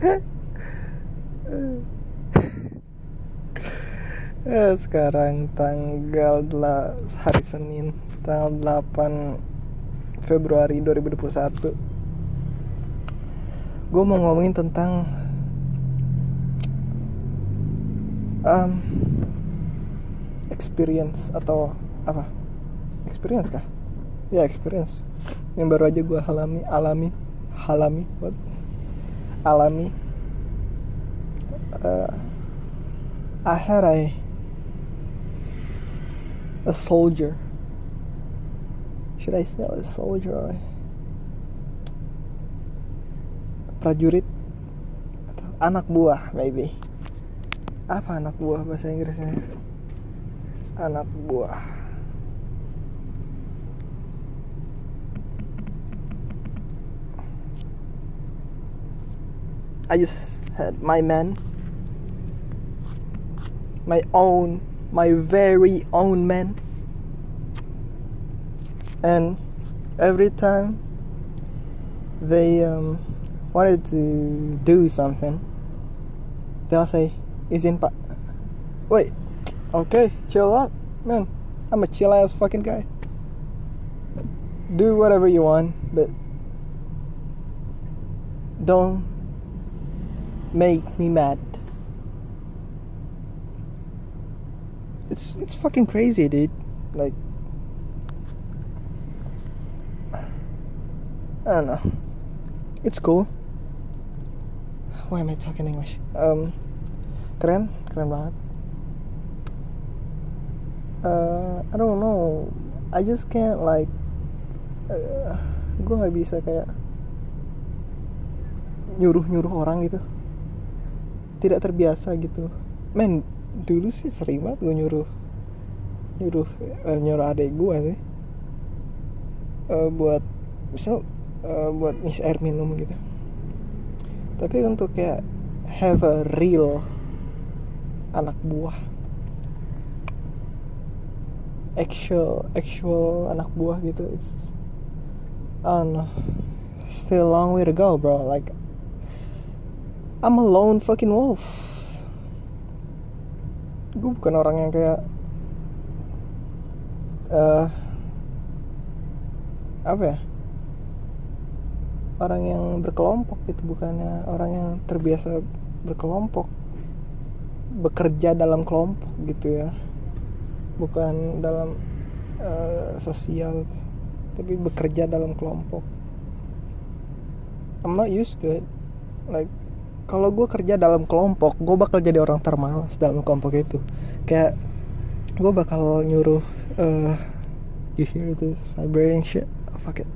Eh, sekarang tanggal hari Senin tanggal 8 Februari 2021 gue mau ngomongin tentang um, experience atau apa? Experience kah? Ya experience. Yang baru aja gue alami alami alami what alami uh, I had a a soldier. Should I say a soldier or prajurit? Atau anak buah maybe. Apa anak buah bahasa Inggrisnya? Anak buah I just had my man my own my very own man. And every time they um, wanted to do something they'll say izin pak wait okay chill out man. I'm a chill ass fucking guy. Do whatever you want but don't make me mad it's it's fucking crazy dude like I don't know. It's cool. Why am I talking English? Um, keren, keren banget. Uh, I don't know. I just can't like. Uh, gue nggak bisa kayak nyuruh nyuruh orang gitu. Tidak terbiasa gitu. Men, dulu sih sering banget gue nyuruh nyuruh uh, nyuruh adik gue sih. Uh, buat misal uh, buat ngisi air minum gitu tapi untuk kayak have a real anak buah actual actual anak buah gitu it's I don't know still long way to go bro like I'm a lone fucking wolf. Gue bukan orang yang kayak uh, apa ya? Orang yang berkelompok gitu bukannya orang yang terbiasa berkelompok bekerja dalam kelompok gitu ya. Bukan dalam uh, sosial tapi bekerja dalam kelompok. I'm not used to it. Like kalau gue kerja dalam kelompok gue bakal jadi orang termalas dalam kelompok itu. Kayak gue bakal nyuruh uh, you hear this vibrating shit? Oh, fuck it.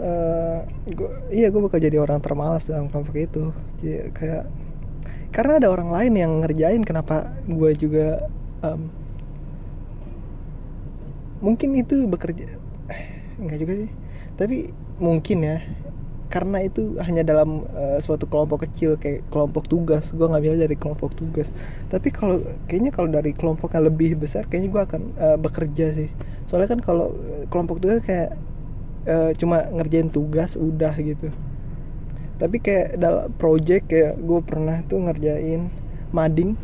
Uh, gua, iya gue bakal jadi orang termalas dalam kelompok itu. Jadi, kayak karena ada orang lain yang ngerjain kenapa gue juga um, mungkin itu bekerja enggak juga sih. Tapi mungkin ya karena itu hanya dalam uh, suatu kelompok kecil kayak kelompok tugas. Gue ngambil dari kelompok tugas. Tapi kalau kayaknya kalau dari kelompok yang lebih besar kayaknya gue akan uh, bekerja sih. Soalnya kan kalau kelompok tugas kayak uh, cuma ngerjain tugas udah gitu. Tapi kayak dalam project kayak gue pernah tuh ngerjain mading.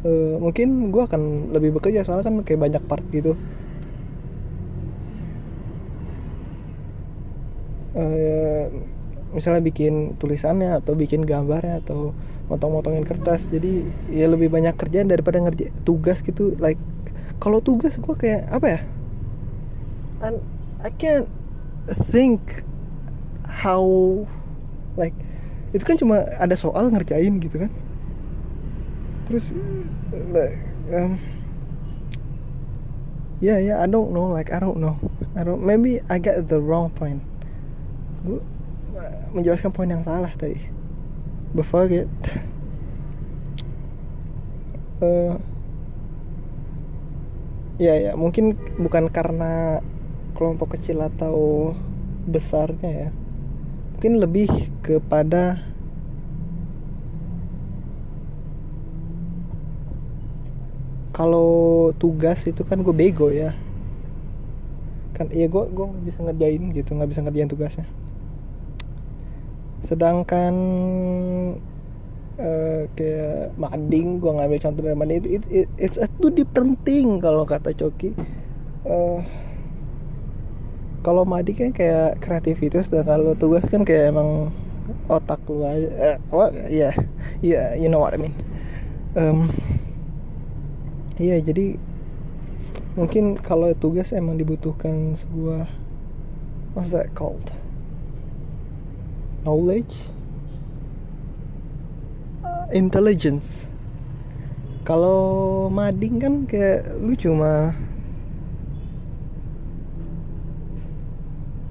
Uh, mungkin gue akan lebih bekerja soalnya kan kayak banyak part gitu uh, misalnya bikin tulisannya atau bikin gambarnya atau motong-motongin kertas. Jadi ya lebih banyak kerjaan daripada ngerjain tugas gitu. Like kalau tugas gue kayak apa ya? And I can't think how like itu kan cuma ada soal ngerjain gitu kan. Terus like um, yeah yeah I don't know like I don't know. I don't maybe I get the wrong point gue menjelaskan poin yang salah tadi. Fuck it uh, ya ya mungkin bukan karena kelompok kecil atau besarnya ya. Mungkin lebih kepada kalau tugas itu kan gue bego ya. Kan iya gue gue bisa ngerjain gitu nggak bisa ngerjain tugasnya sedangkan eh, kayak mading gue ngambil contoh dari mading itu it, it, it's a two different kalau kata Coki. Eh, kalau mading kan kayak kreativitas dan kalau tugas kan kayak emang otak lu aja eh, what ya ya you know what I mean. Em, iya jadi mungkin kalau tugas emang dibutuhkan sebuah what's that called knowledge Uh, intelligence. Kalau mading kan kayak lu cuma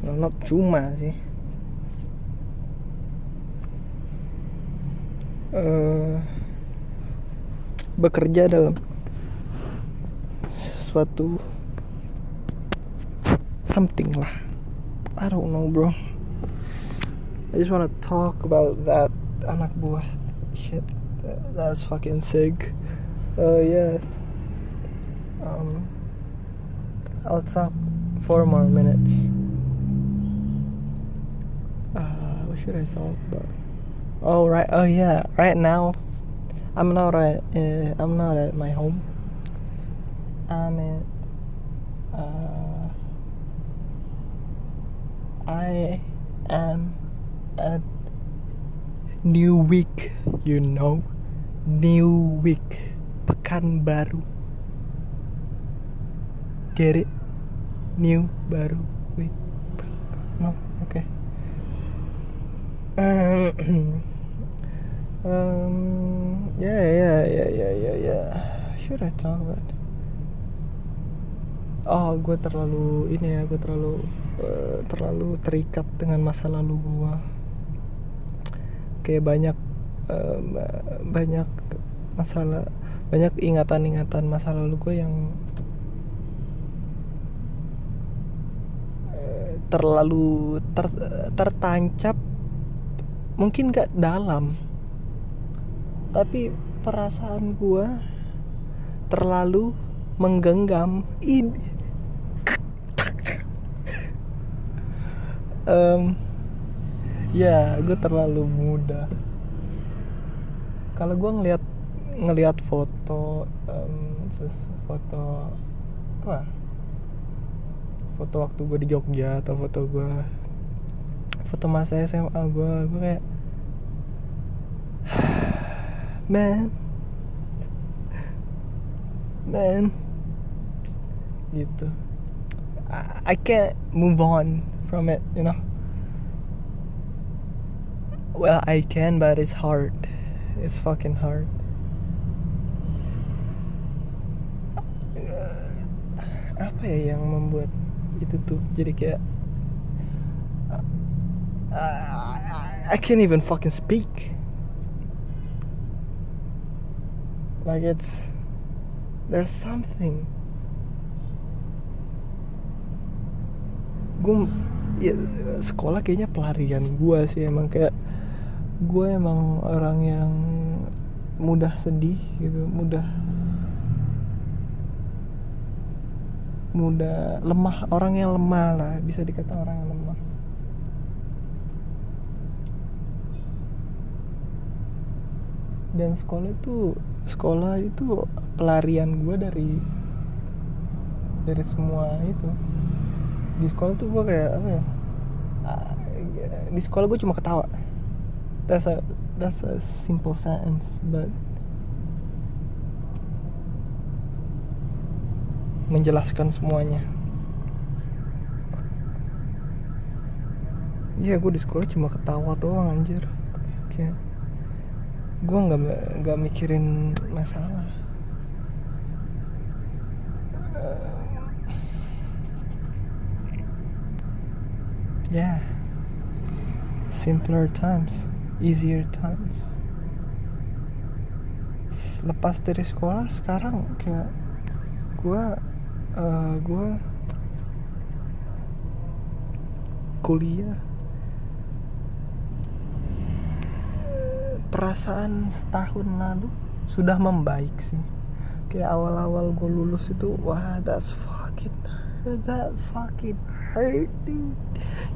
well, not cuma sih. Eh, bekerja dalam suatu something lah. I don't know bro I just wanna talk about that anak buah shit. That, that's fucking sick. Uh yeah. Um I'll talk four more minutes. Uh what should I talk about? Oh right oh yeah. Right now I'm not at uh, I'm not at my home. I'm uh I am at New Week, you know, New Week, pekan baru. Get it? New baru week. No, okay. Um, yeah, yeah, yeah, yeah, yeah, yeah. Should I talk about? Oh, gue terlalu ini ya, gue terlalu eh, terlalu terikat dengan masa lalu gue. Kayak banyak ba- banyak masalah, banyak ingatan-ingatan masa lalu gue yang eh, terlalu ter- tertancap, mungkin gak dalam, tapi perasaan gue terlalu menggenggam. Ini. Em, ya gue terlalu muda. Kalau gue ngelihat ngelihat foto ses- foto apa? Foto waktu gue di Jogja atau foto gue foto masa SMA gue gue kayak man. Man. Gitu. I can't move on from it you know well I can but it's hard. It's fucking hard. Eh, apa ya yang membuat itu tuh? Jadi kayak uh, I can't even fucking speak. Like it's there's something. Gue ya sekolah kayaknya pelarian gue sih emang kayak gue emang orang yang mudah sedih gitu mudah mudah lemah orang yang lemah lah bisa dikata orang yang lemah. Dan sekolah itu sekolah itu pelarian gue dari dari semua itu. Di sekolah tuh gue kayak apa ya? Ah, di sekolah gue cuma ketawa that's a that's a simple sentence but menjelaskan semuanya. Iya gue di sekolah cuma ketawa doang anjir. Kayak gue nggak nggak mikirin masalah. Yeah. Simpler times easier times. Lepas dari sekolah sekarang kayak gue uh, gue kuliah. Perasaan setahun lalu sudah membaik sih. Kayak awal-awal gue lulus itu wah that's fucking hurt that fucking dude,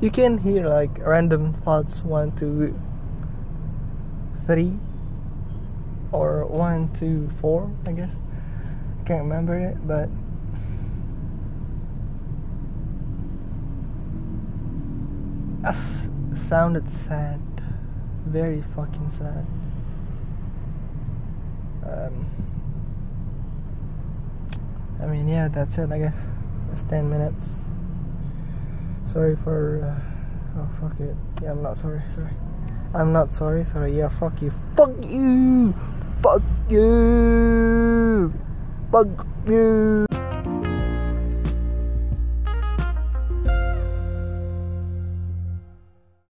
you can hear like random thoughts one, two, three, or one, two, four. I guess I can't remember it, but as sounded sad, very fucking sad. Um, I mean, yeah, that's it. I guess it's ten minutes. Sorry for. Uh, oh fuck it. Yeah, I'm not sorry. Sorry. I'm not sorry. Sorry. Yeah, fuck you. Fuck you. Fuck you. Fuck you.